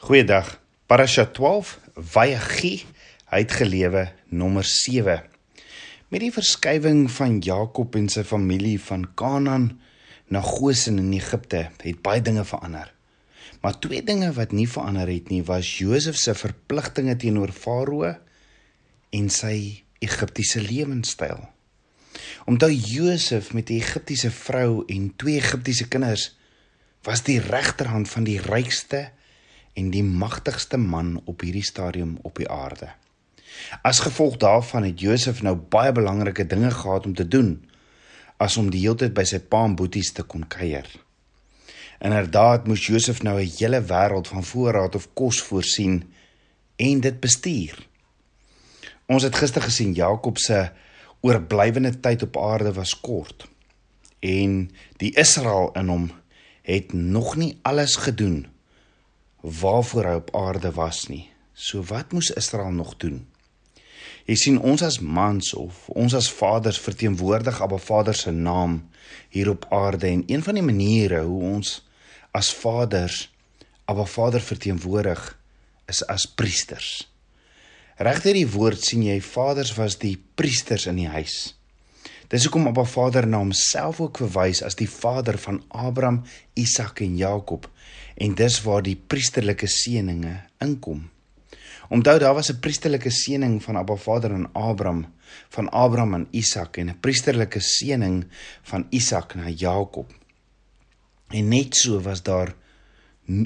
Goeiedag. Parasha 12, Vayachi, hy het gelewe nommer 7. Met die verskywing van Jakob en sy familie van Kanaan na Goshen in Egipte, het baie dinge verander. Maar twee dinge wat nie verander het nie, was Josef se verpligtinge teenoor Farao en sy Egiptiese lewenstyl. Omdat Josef met 'n Egiptiese vrou en twee Egiptiese kinders was die regterhand van die rykste en die magtigste man op hierdie stadium op die aarde. As gevolg daarvan het Josef nou baie belangrike dinge gehad om te doen as om die hele tyd by sy pa en boeties te kon kuier. Inderdaad moes Josef nou 'n hele wêreld van voorraad of kos voorsien en dit bestuur. Ons het gister gesien Jakob se oorblywende tyd op aarde was kort en die Israel in hom het nog nie alles gedoen waarvoor hy op aarde was nie. So wat moes Israel nog doen? Jy sien ons as mans of ons as vaders verteenwoordig Abba Vader se naam hier op aarde en een van die maniere hoe ons as vaders Abba Vader verteenwoordig is as priesters. Regter die woord sien jy vaders was die priesters in die huis. Dis hoekom Abba Vader na homself ook verwys as die Vader van Abraham, Isak en Jakob en dis waar die priesterlike seëninge inkom. Onthou daar was 'n priesterlike seëning van Abba Vader aan Abraham, van Abraham aan Isak en 'n priesterlike seëning van Isak na Jakob. En net so was daar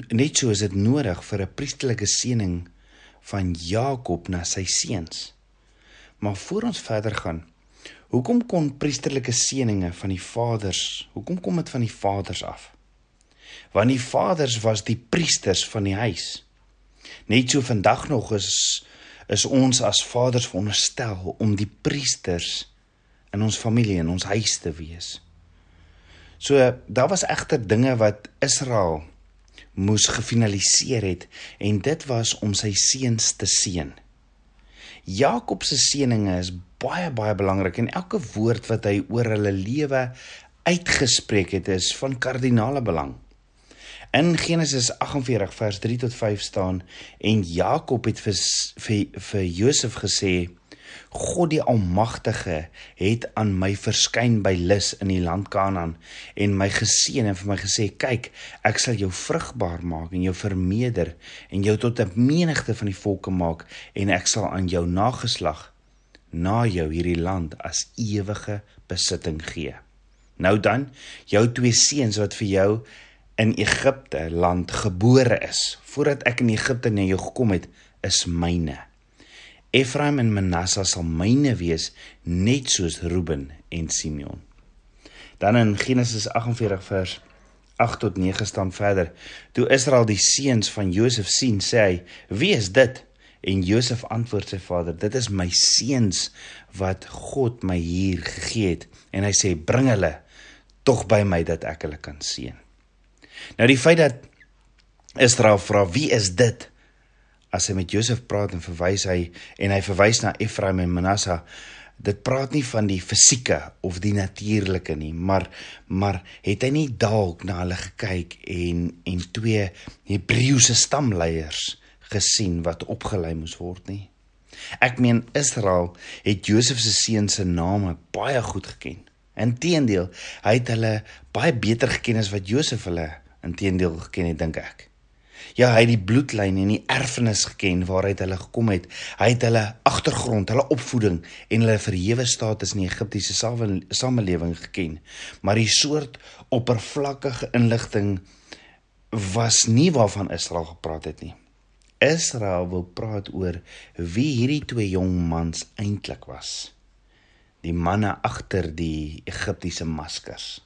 net so is dit nodig vir 'n priesterlike seëning van Jakob na sy seuns. Maar voor ons verder gaan, Hoekom kon priesterlike seëninge van die vaders, hoekom kom dit van die vaders af? Want die vaders was die priesters van die huis. Net so vandag nog is is ons as vaders veronderstel om die priesters in ons familie en ons huis te wees. So daar was egter dinge wat Israel moes gefinaliseer het en dit was om sy seuns te seën. Jakob se seëninge is baie baie belangrik en elke woord wat hy oor hulle lewe uitgespreek het is van kardinale belang. In Genesis 48 vers 3 tot 5 staan en Jakob het vir vir, vir Josef gesê God die Almagtige het aan my verskyn by Lus in die land Kanaan en my geseën en vir my gesê kyk ek sal jou vrugbaar maak en jou vermeerder en jou tot 'n menigte van die volke maak en ek sal aan jou nageslag na jou hierdie land as ewige besitting gee. Nou dan jou twee seuns wat vir jou in Egipte land gebore is voordat ek in Egipte na jou gekom het is myne. Efraim en Manasse sal myne wees net soos Reuben en Simeon. Dan in Genesis 48 vers 8 tot 9 staan verder: Toe Israel die seuns van Josef sien, sê hy: "Wie is dit?" En Josef antwoord sy vader: "Dit is my seuns wat God my hier gegee het." En hy sê: "Bring hulle tog by my dat ek hulle kan seën." Nou die feit dat Israel vra: "Wie is dit?" as hy met Josef praat en verwys hy en hy verwys na Efraim en Manasse dit praat nie van die fisieke of die natuurlike nie maar maar het hy nie dalk na hulle gekyk en en twee Hebreëse stamleiers gesien wat opgelei moes word nie ek meen Israel het Josef se seuns se name baie goed geken inteendeel hy het hulle baie beter geken as wat Josef hulle inteendeel geken het dink ek Ja, hy het die bloedlyn en die erfenis geken waaruit hulle gekom het. Hy het hulle agtergrond, hulle opvoeding en hulle verhewe status in die Egiptiese samelewing geken. Maar die soort oppervlakkige inligting was nie waarvan Israel gepraat het nie. Israel wil praat oor wie hierdie twee jong mans eintlik was. Die manne agter die Egiptiese maskers.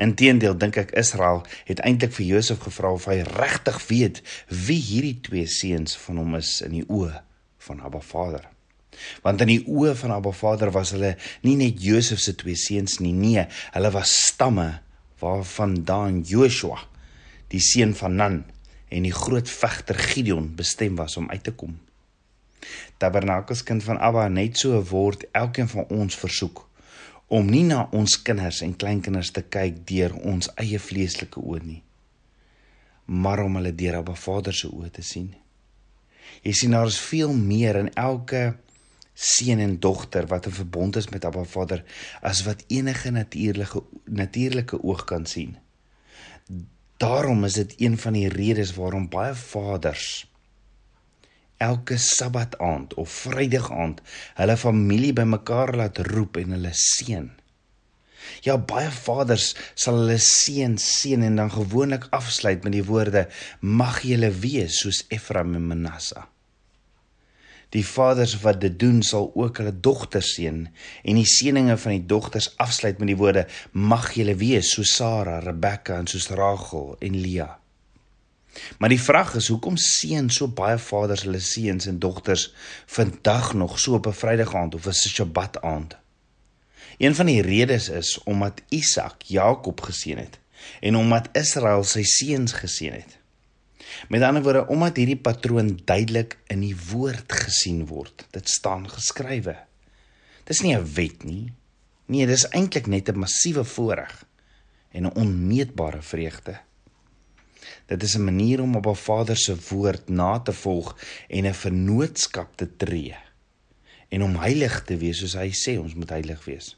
Inteendeel dink ek Israel het eintlik vir Josef gevra of hy regtig weet wie hierdie twee seuns van hom is in die oë van Abba Vader. Want in die oë van Abba Vader was hulle nie net Josef se twee seuns nie, nee, hulle was stamme waarvandaan Joshua, die seun van Nun en die groot vegter Gideon bestem was om uit te kom. Tabernakels kind van Abba net so word elkeen van ons versoek om nie na ons kinders en kleinkinders te kyk deur ons eie vleeslike oë nie. maar om hulle deur Abba Vader se oë te sien. Jy sien daar is veel meer in elke seun en dogter wat in verbond is met Abba Vader as wat enige natuurlike natuurlike oog kan sien. Daarom is dit een van die redes waarom baie vaders elke Sabbat aand of Vrydag aand hulle familie bymekaar laat roep en hulle seën. Ja baie vaders sal hulle seën seën en dan gewoonlik afsluit met die woorde mag julle wees soos Efraim en Manasseh. Die vaders wat dit doen sal ook hulle dogters seën en die seëninge van die dogters afsluit met die woorde mag julle wees soos Sara, Rebekka en soos Rachel en Lea. Maar die vraag is hoekom seën so baie vaders hulle seuns en dogters vandag nog so op 'n Vrydag aand of 'n Sabbat aand? Een van die redes is omdat Isak Jakob geseën het en omdat Israel sy seuns geseën het. Met ander woorde, omdat hierdie patroon duidelik in die woord gesien word. Dit staan geskrywe. Dis nie 'n wet nie. Nee, dis eintlik net 'n massiewe voorreg en 'n onmeetbare vreugde. Dit is 'n manier om op 'n Vader se woord na te volg en 'n vennootskap te tree en om heilig te wees soos hy sê ons moet heilig wees.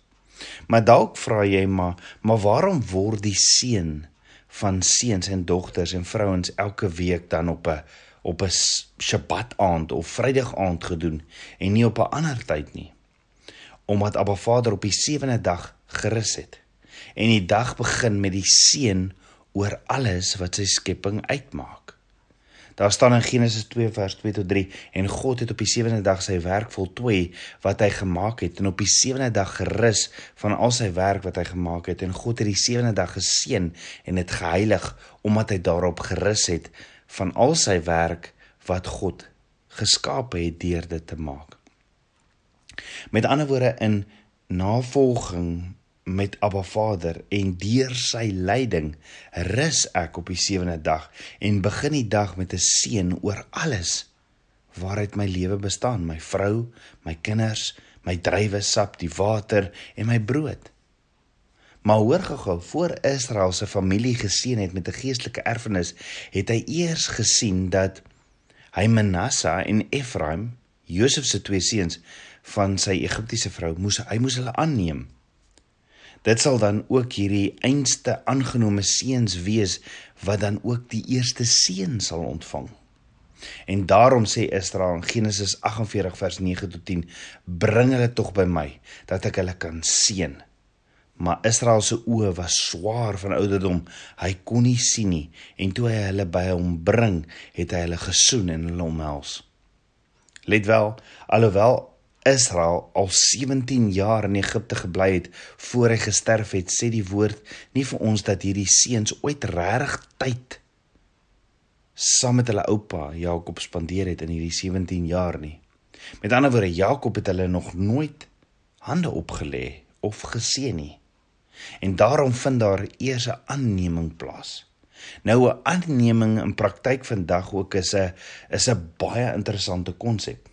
Maar dalk vra jy maar, maar waarom word die seën van seuns en dogters en vrouens elke week dan op 'n op 'n Sabbat aand of Vrydag aand gedoen en nie op 'n ander tyd nie? Omdat Abba Vader op die sewende dag gerus het en die dag begin met die seën oor alles wat sy skepping uitmaak. Daar staan in Genesis 2 vers 2 tot 3 en God het op die sewende dag sy werk voltooi wat hy gemaak het en op die sewende dag gerus van al sy werk wat hy gemaak het en God het die sewende dag geseën en dit geheilig omdat hy daarop gerus het van al sy werk wat God geskaap het deur dit te maak. Met ander woorde in navolging met Abba Vader en deur sy leiding rus ek op die sewende dag en begin die dag met 'n seën oor alles waaruit my lewe bestaan, my vrou, my kinders, my druiwesap, die water en my brood. Maar hoor gou, voor Israel se familie geseën het met 'n geestelike erfenis, het hy eers gesien dat hy Manasse en Efraim, Josef se twee seuns van sy Egiptiese vrou, moes hy moes hulle aanneem Dit sal dan ook hierdie einste aangenome seuns wees wat dan ook die eerste seun sal ontvang. En daarom sê Israel in Genesis 48 vers 9 tot 10: "Bring hulle tog by my dat ek hulle kan seën." Maar Israel se oë was swaar van ouderdom. Hy kon nie sien nie en toe hy hulle by hom bring, het hy hulle gesoen en hulle omhels. Let wel, alhoewel Israel al 17 jaar in Egipte gebly het voor hy gesterf het, sê die woord nie vir ons dat hierdie seuns ooit regtig tyd saam met hulle oupa Jakob spandeer het in hierdie 17 jaar nie. Met ander woorde, Jakob het hulle nog nooit hande opgelê of geseën nie. En daarom vind daar eers 'n aanneming plaas. Nou 'n aanneming in praktyk vandag ook is 'n is 'n baie interessante konsep.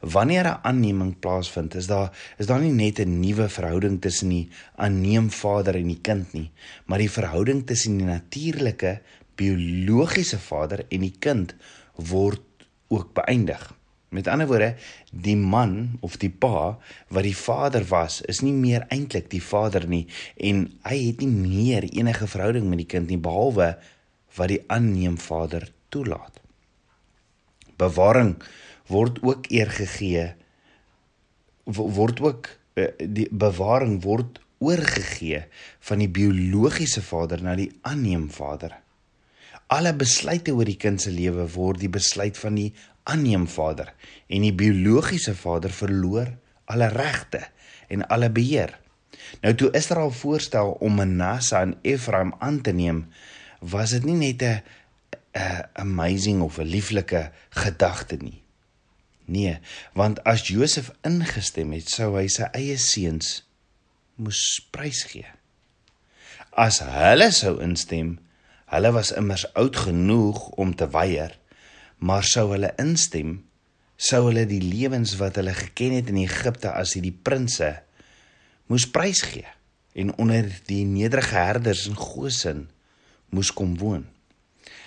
Wanneer 'n aanneming plaasvind, is daar is daar nie net 'n nuwe verhouding tussen die aanneemvader en die kind nie, maar die verhouding tussen die natuurlike biologiese vader en die kind word ook beëindig. Met ander woorde, die man of die pa wat die vader was, is nie meer eintlik die vader nie en hy het nie meer enige verhouding met die kind nie behalwe wat die aanneemvader toelaat. Bewaring word ook eer gegee word ook eh, die bewaring word oorgegee van die biologiese vader na die aanneemvader. Alle besluite oor die kind se lewe word die besluit van die aanneemvader en die biologiese vader verloor alle regte en alle beheer. Nou toe Israel voorstel om Manasse en Ephraim aan te neem, was dit nie net 'n amazing of 'n lieflike gedagte nie. Nee, want as Josef ingestem het, sou hy sy eie seuns moes prys gee. As hulle sou instem, hulle was immers oud genoeg om te weier, maar sou hulle instem, sou hulle die lewens wat hulle geken het in Egipte as hierdie prinses moes prys gee en onder die nederige herders in Goshen moes kom woon.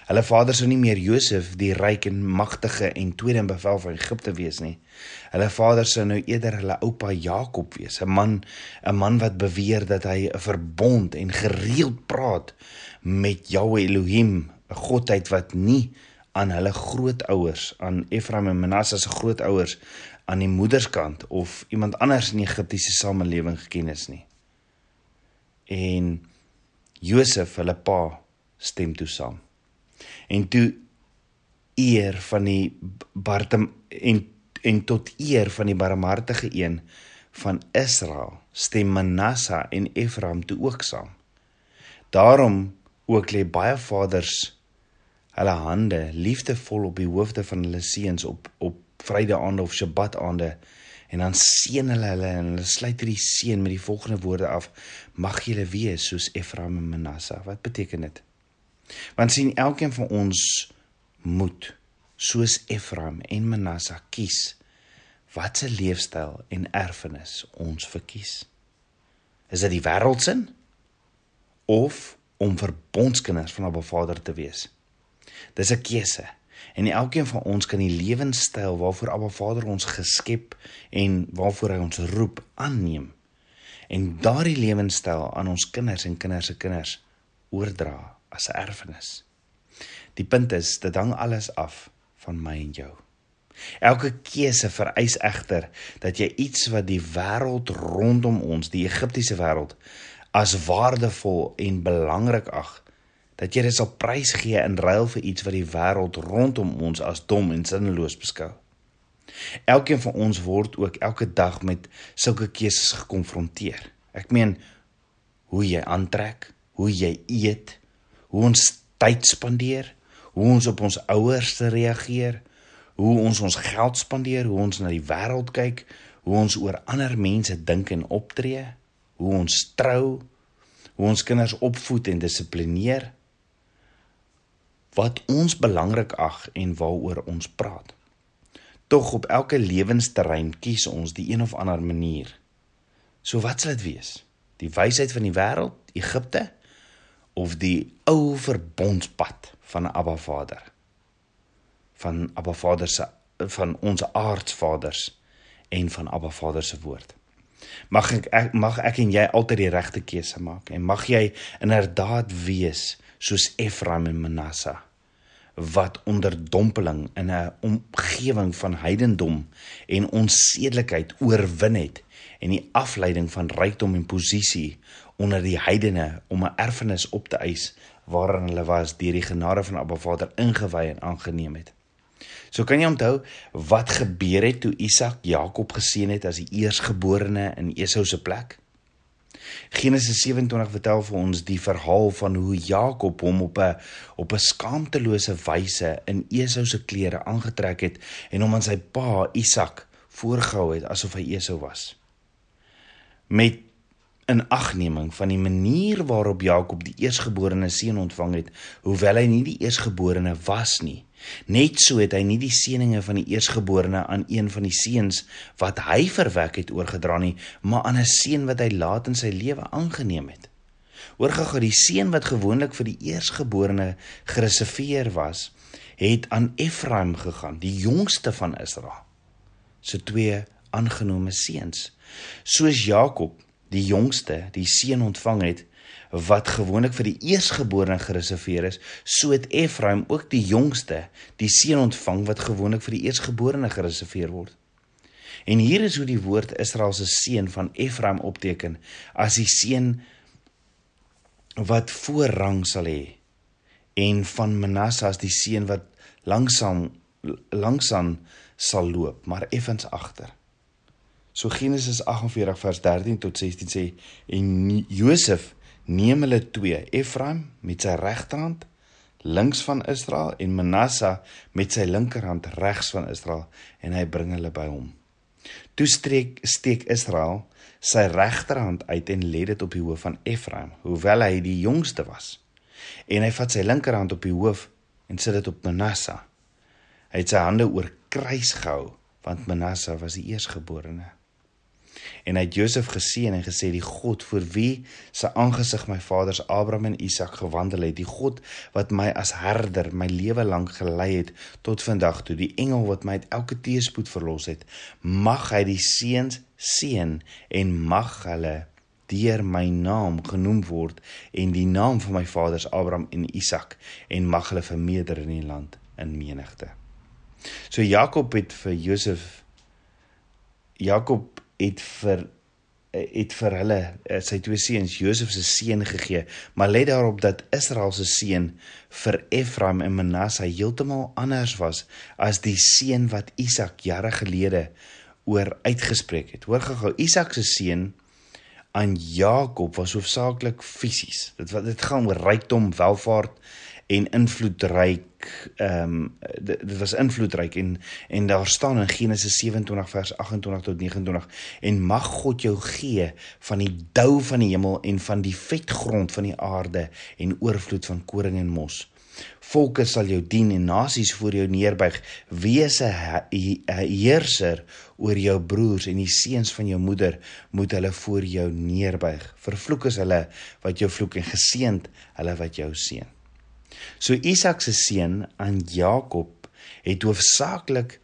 Hulle vader sou nie meer Josef, die ryk en magtige en tweede in bevel van Egipte wees nie. Hulle vader sou nou eerder hulle oupa Jakob wees, 'n man, 'n man wat beweer dat hy 'n verbond en gereeld praat met Jahwe Elohim, 'n godheid wat nie aan hulle grootouers, aan Efraim en Manasse se grootouers aan die moederskant of iemand anders in die Egiptiese samelewing geken is nie. En Josef, hulle pa, stem toe saam. En toe eer van die Bartem en en tot eer van die barmhartige een van Israel stem Manasse en Efraim toe ook saam. Daarom ook lê baie vaders hulle hande liefdevol op die hoofde van hulle seuns op op Vrydaande of Sabbatande en dan seën hulle hulle en hulle sluit hierdie seën met die volgende woorde af: Mag julle wees soos Efraim en Manasse. Wat beteken dit? Want sien elkeen van ons moet soos Efraim en Manasse kies watse leefstyl en erfenis ons verkies. Is dit die wêreldsin of om verbondskinders van 'n Vader te wees? Dis 'n keuse. En elkeen van ons kan die lewenstyl waarvoor Abba Vader ons geskep en waarvoor hy ons roep aanneem en daardie lewenstyl aan ons kinders en kinders se kinders oordra as 'n erfenis. Die punt is, dit hang alles af van my en jou. Elke keuse vereis egter dat jy iets wat die wêreld rondom ons, die Egiptiese wêreld, as waardevol en belangrik ag, dat jy dit sal prysgee in ruil vir iets wat die wêreld rondom ons as dom en sinneloos beskou. Elkeen van ons word ook elke dag met sulke keuses gekonfronteer. Ek meen hoe jy aantrek, hoe jy eet, hoe ons tyd spandeer, hoe ons op ons ouers reageer, hoe ons ons geld spandeer, hoe ons na die wêreld kyk, hoe ons oor ander mense dink en optree, hoe ons trou, hoe ons kinders opvoed en dissiplineer, wat ons belangrik ag en waaroor ons praat. Tog op elke lewensterrein kies ons die een of ander manier. So wat sal dit wees? Die wysheid van die wêreld, Egipte, of die ou verbondspad van Abba Vader van Abba Vader se van ons aardsvaders en van Abba Vader se woord. Mag ek, ek mag ek en jy altyd die regte keuse maak en mag jy inderdaad wees soos Efraim en Manasse wat onder dompeling in 'n omgewing van heidendom en onsedelikheid oorwin het en die afleiding van rykdom en posisie onder die heidene om 'n erfenis op te eis waarin hulle was deur die genade van Abba Vader ingewy en aangeneem het. So kan jy onthou wat gebeur het toe Isak Jakob geseën het as die eersgeborene in Esau se plek? Genesis 27 vertel vir ons die verhaal van hoe Jakob hom op 'n op 'n skaamtelose wyse in Esau se klere aangetrek het en hom aan sy pa Isak voorgehou het asof hy Esau was. Met in agneming van die manier waarop Jakob die eersgeborene seun ontvang het, hoewel hy nie die eersgeborene was nie. Net so het hy nie die seëninge van die eersgeborene aan een van die seuns wat hy verwek het oorgedra nie, maar aan 'n seun wat hy laat in sy lewe aangeneem het. Oorgegaan die seun wat gewoonlik vir die eersgeborene gereserveer was, het aan Efraim gegaan, die jongste van Israel. Se so twee aangenome seuns. Soos Jakob die jongste die seun ontvang het wat gewoonlik vir die eersgeborene gereserveer is, so het Efraim ook die jongste die seun ontvang wat gewoonlik vir die eersgeborene gereserveer word. En hier is hoe die woord Israel se seun van Efraim opteken as die seun wat voorrang sal hê en van Manasse as die seun wat langsam langsaan sal loop, maar effens agter. So Genesis 48 vers 13 tot 16 sê en Josef neem hulle twee, Efraim met sy regterhand links van Israel en Manasse met sy linkerhand regs van Israel en hy bring hulle by hom. Toe streek steek Israel sy regterhand uit en lê dit op die hoof van Efraim, hoewel hy die jongste was. En hy vat sy linkerhand op die hoof en sit dit op Manasse. Hy het sy hande oor kruis gehou want Manasse was die eersgeborene. En hy het Josef geseën en gesê die God vir wie se aangesig my vaders Abraham en Isak gewandel het, die God wat my as herder my lewe lank gelei het tot vandag toe, die engel wat my uit elke teëspoed verlos het, mag hy die seuns seën en mag hulle deur my naam genoem word en die naam van my vaders Abraham en Isak en mag hulle vermeerder in die land in menigte. So Jakob het vir Josef Jakob het vir het vir hulle eh, sy twee seuns Josef se seun gegee, maar let daarop dat Israel se seun vir Efraim en Manasse heeltemal anders was as die seun wat Isak jare gelede oor uitgespreek het. Hoor gou-gou, Isak se seun aan Jakob was hoofsaaklik fisies. Dit wat dit gaan oor rykdom, welvaart en invloedryk ehm um, dit, dit was invloedryk en en daar staan in Genesis 27 vers 28 tot 29 en mag God jou gee van die dou van die hemel en van die vetgrond van die aarde en oorvloed van koring en mos. Volke sal jou dien en nasies voor jou neerbuig. Wees 'n heerser oor jou broers en die seuns van jou moeder moet hulle voor jou neerbuig. Vervloek is hulle wat jou vloek en geseënd hulle wat jou seën. So Isak se seun aan Jakob het hoofsaaklik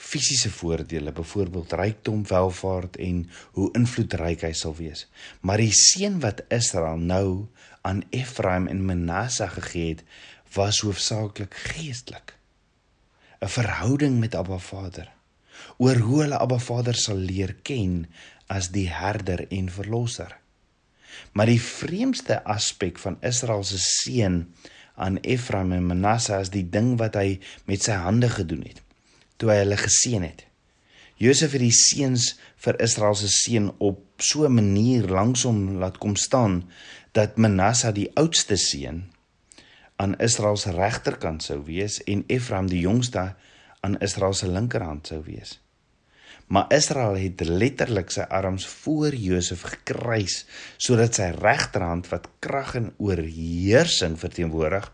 fisiese voordele, byvoorbeeld rykdom, welvaart en hoe invloedryk hy sal wees. Maar die seun wat Israel nou aan Efraim en Manasse gegee het, was hoofsaaklik geestelik. 'n Verhouding met Abba Vader. Oor hoe hulle Abba Vader sal leer ken as die herder en verlosser. Maar die vreemdste aspek van Israel se seun aan Efraim en Manasse as die ding wat hy met sy hande gedoen het toe hy hulle geseën het. Josef het die seuns vir Israel se seun op so 'n manier langsom laat kom staan dat Manasse die oudste seun aan Israel se regterkant sou wees en Efraim die jongste aan Israel se linkerhand sou wees. Maar Israel het letterlik sy arms voor Josef gekruis sodat sy regterhand wat krag en oorheersing verteenwoordig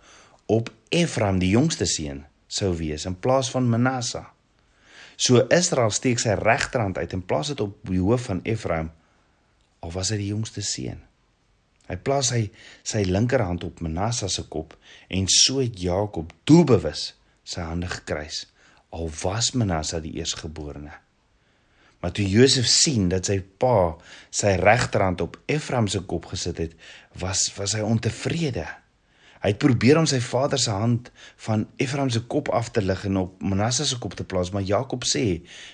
op Efraim die jongste seun sou wees in plaas van Manasse. So Israel steek sy regterhand uit en plaas dit op die hoof van Efraim al was hy die jongste seun. Hy plaas hy sy linkerhand op Manasse se kop en so het Jakob doelbewus sy hande gekruis al was Manasse die eersgeborene. Maar toe Josef sien dat sy pa sy regterhand op Efraim se kop gesit het, was was hy ontevrede. Hy het probeer om sy vader se hand van Efraim se kop af te lig en op Manasse se kop te plaas, maar Jakob sê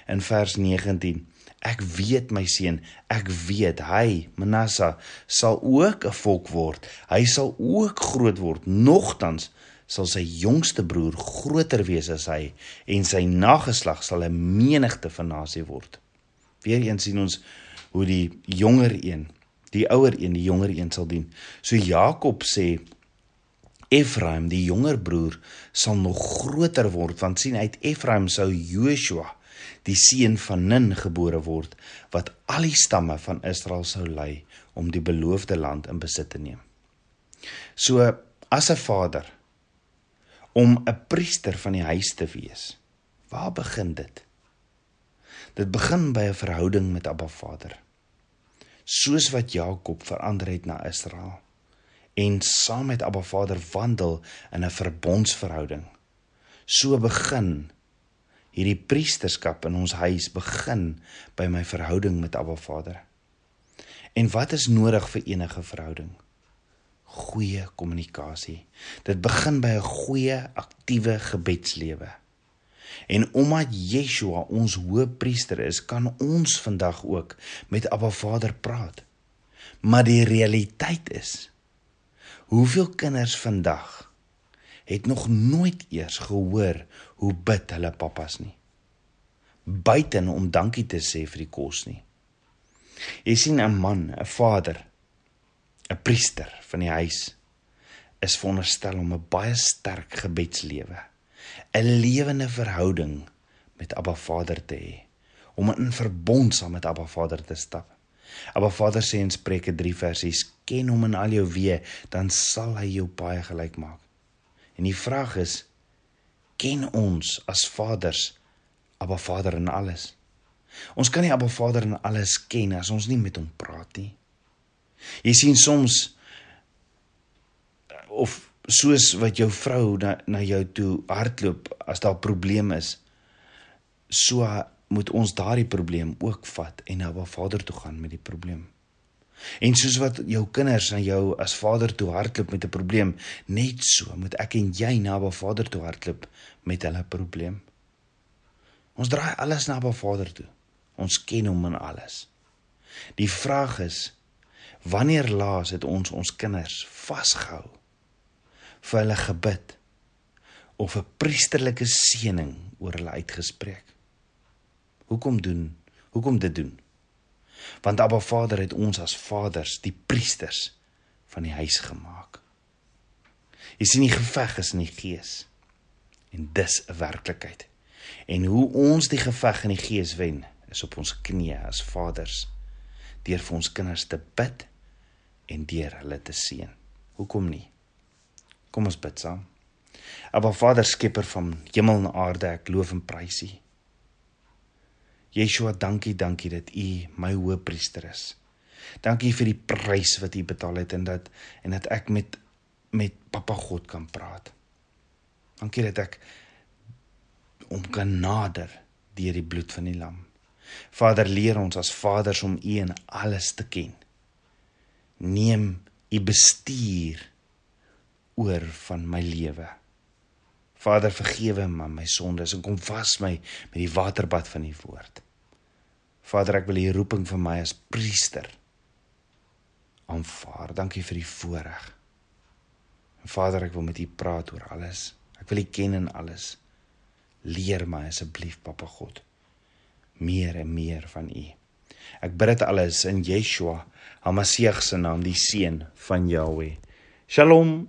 in vers 19: Ek weet my seun, ek weet hy, Manasse, sal ook 'n volk word. Hy sal ook groot word. Nogtans sal sy jongste broer groter wees as hy en sy nageslag sal 'n menigte van nasie word. Weereens sien ons hoe die jonger een, die ouer een, die jonger een sal dien. So Jakob sê Efraim, die jonger broer, sal nog groter word want sien uit Efraim sou Joshua, die seun van Nun gebore word wat al die stamme van Israel sou lei om die beloofde land in besit te neem. So as 'n vader om 'n priester van die huis te wees. Waar begin dit? Dit begin by 'n verhouding met Abba Vader. Soos wat Jakob verander het na Israel en saam met Abba Vader wandel in 'n verbondsverhouding. So begin hierdie priesterskap in ons huis begin by my verhouding met Abba Vader. En wat is nodig vir enige verhouding? Goeie kommunikasie. Dit begin by 'n goeie aktiewe gebedslewe. En omdat Yeshua ons hoëpriester is, kan ons vandag ook met Abba Vader praat. Maar die realiteit is hoeveel kinders vandag het nog nooit eers gehoor hoe bid hulle pappas nie. Buiten om dankie te sê vir die kos nie. Jy sien 'n man, 'n vader, 'n priester van die huis is veronderstel om 'n baie sterk gebedslewe 'n lewende verhouding met Abba Vader te hê, om in verbond saam met Abba Vader te stap. Abba Vader sê in Spreuke 3 versies: "Ken hom in al jou weë, dan sal hy jou baie gelyk maak." En die vraag is: ken ons as vaders Abba Vader in alles? Ons kan nie Abba Vader in alles ken as ons nie met hom praat nie. Jy sien soms of soos wat jou vrou na na jou toe hardloop as daar 'n probleem is, so moet ons daardie probleem ook vat en na Abba Vader toe gaan met die probleem. En soos wat jou kinders na jou as vader toe hardloop met 'n probleem, net so moet ek en jy na Abba Vader toe hardloop met hulle probleem. Ons draai alles na Abba Vader toe. Ons ken hom in alles. Die vraag is wanneer laas het ons ons kinders vasgehou vir hulle gebid of 'n priesterlike seëning oor hulle uitgespreek? Hoekom doen? Hoekom dit doen? Want Abba Vader het ons as vaders, die priesters van die huis gemaak. Jy sien die geveg is in die gees. En dis 'n werklikheid. En hoe ons die geveg in die gees wen, is op ons knieë as vaders deur vir ons kinders te bid en deur hulle te seën. Hoekom nie? Kom ons bid saam. Abba Vader, skepper van hemel en aarde, ek loof en prys U. Yeshua, dankie, dankie dat U my hoëpriester is. Dankie vir die prys wat U betaal het en dat en dat ek met met Papa God kan praat. Dankie dat ek om kan nader deur die bloed van die lam. Vader, leer ons as vaders om U in alles te ken. Neem U bestuur oor van my lewe. Vader vergewe my my sondes en kom was my met die waterbad van u woord. Vader, ek wil u roeping vir my as priester aanvaar. Dankie vir die voorreg. En Vader, ek wil met u praat oor alles. Ek wil u ken in alles. Leer my asseblief, Papa God, meer en meer van u. Ek bid dit alles in Yeshua, Hamasieg se naam, die seun van Jahweh. Shalom.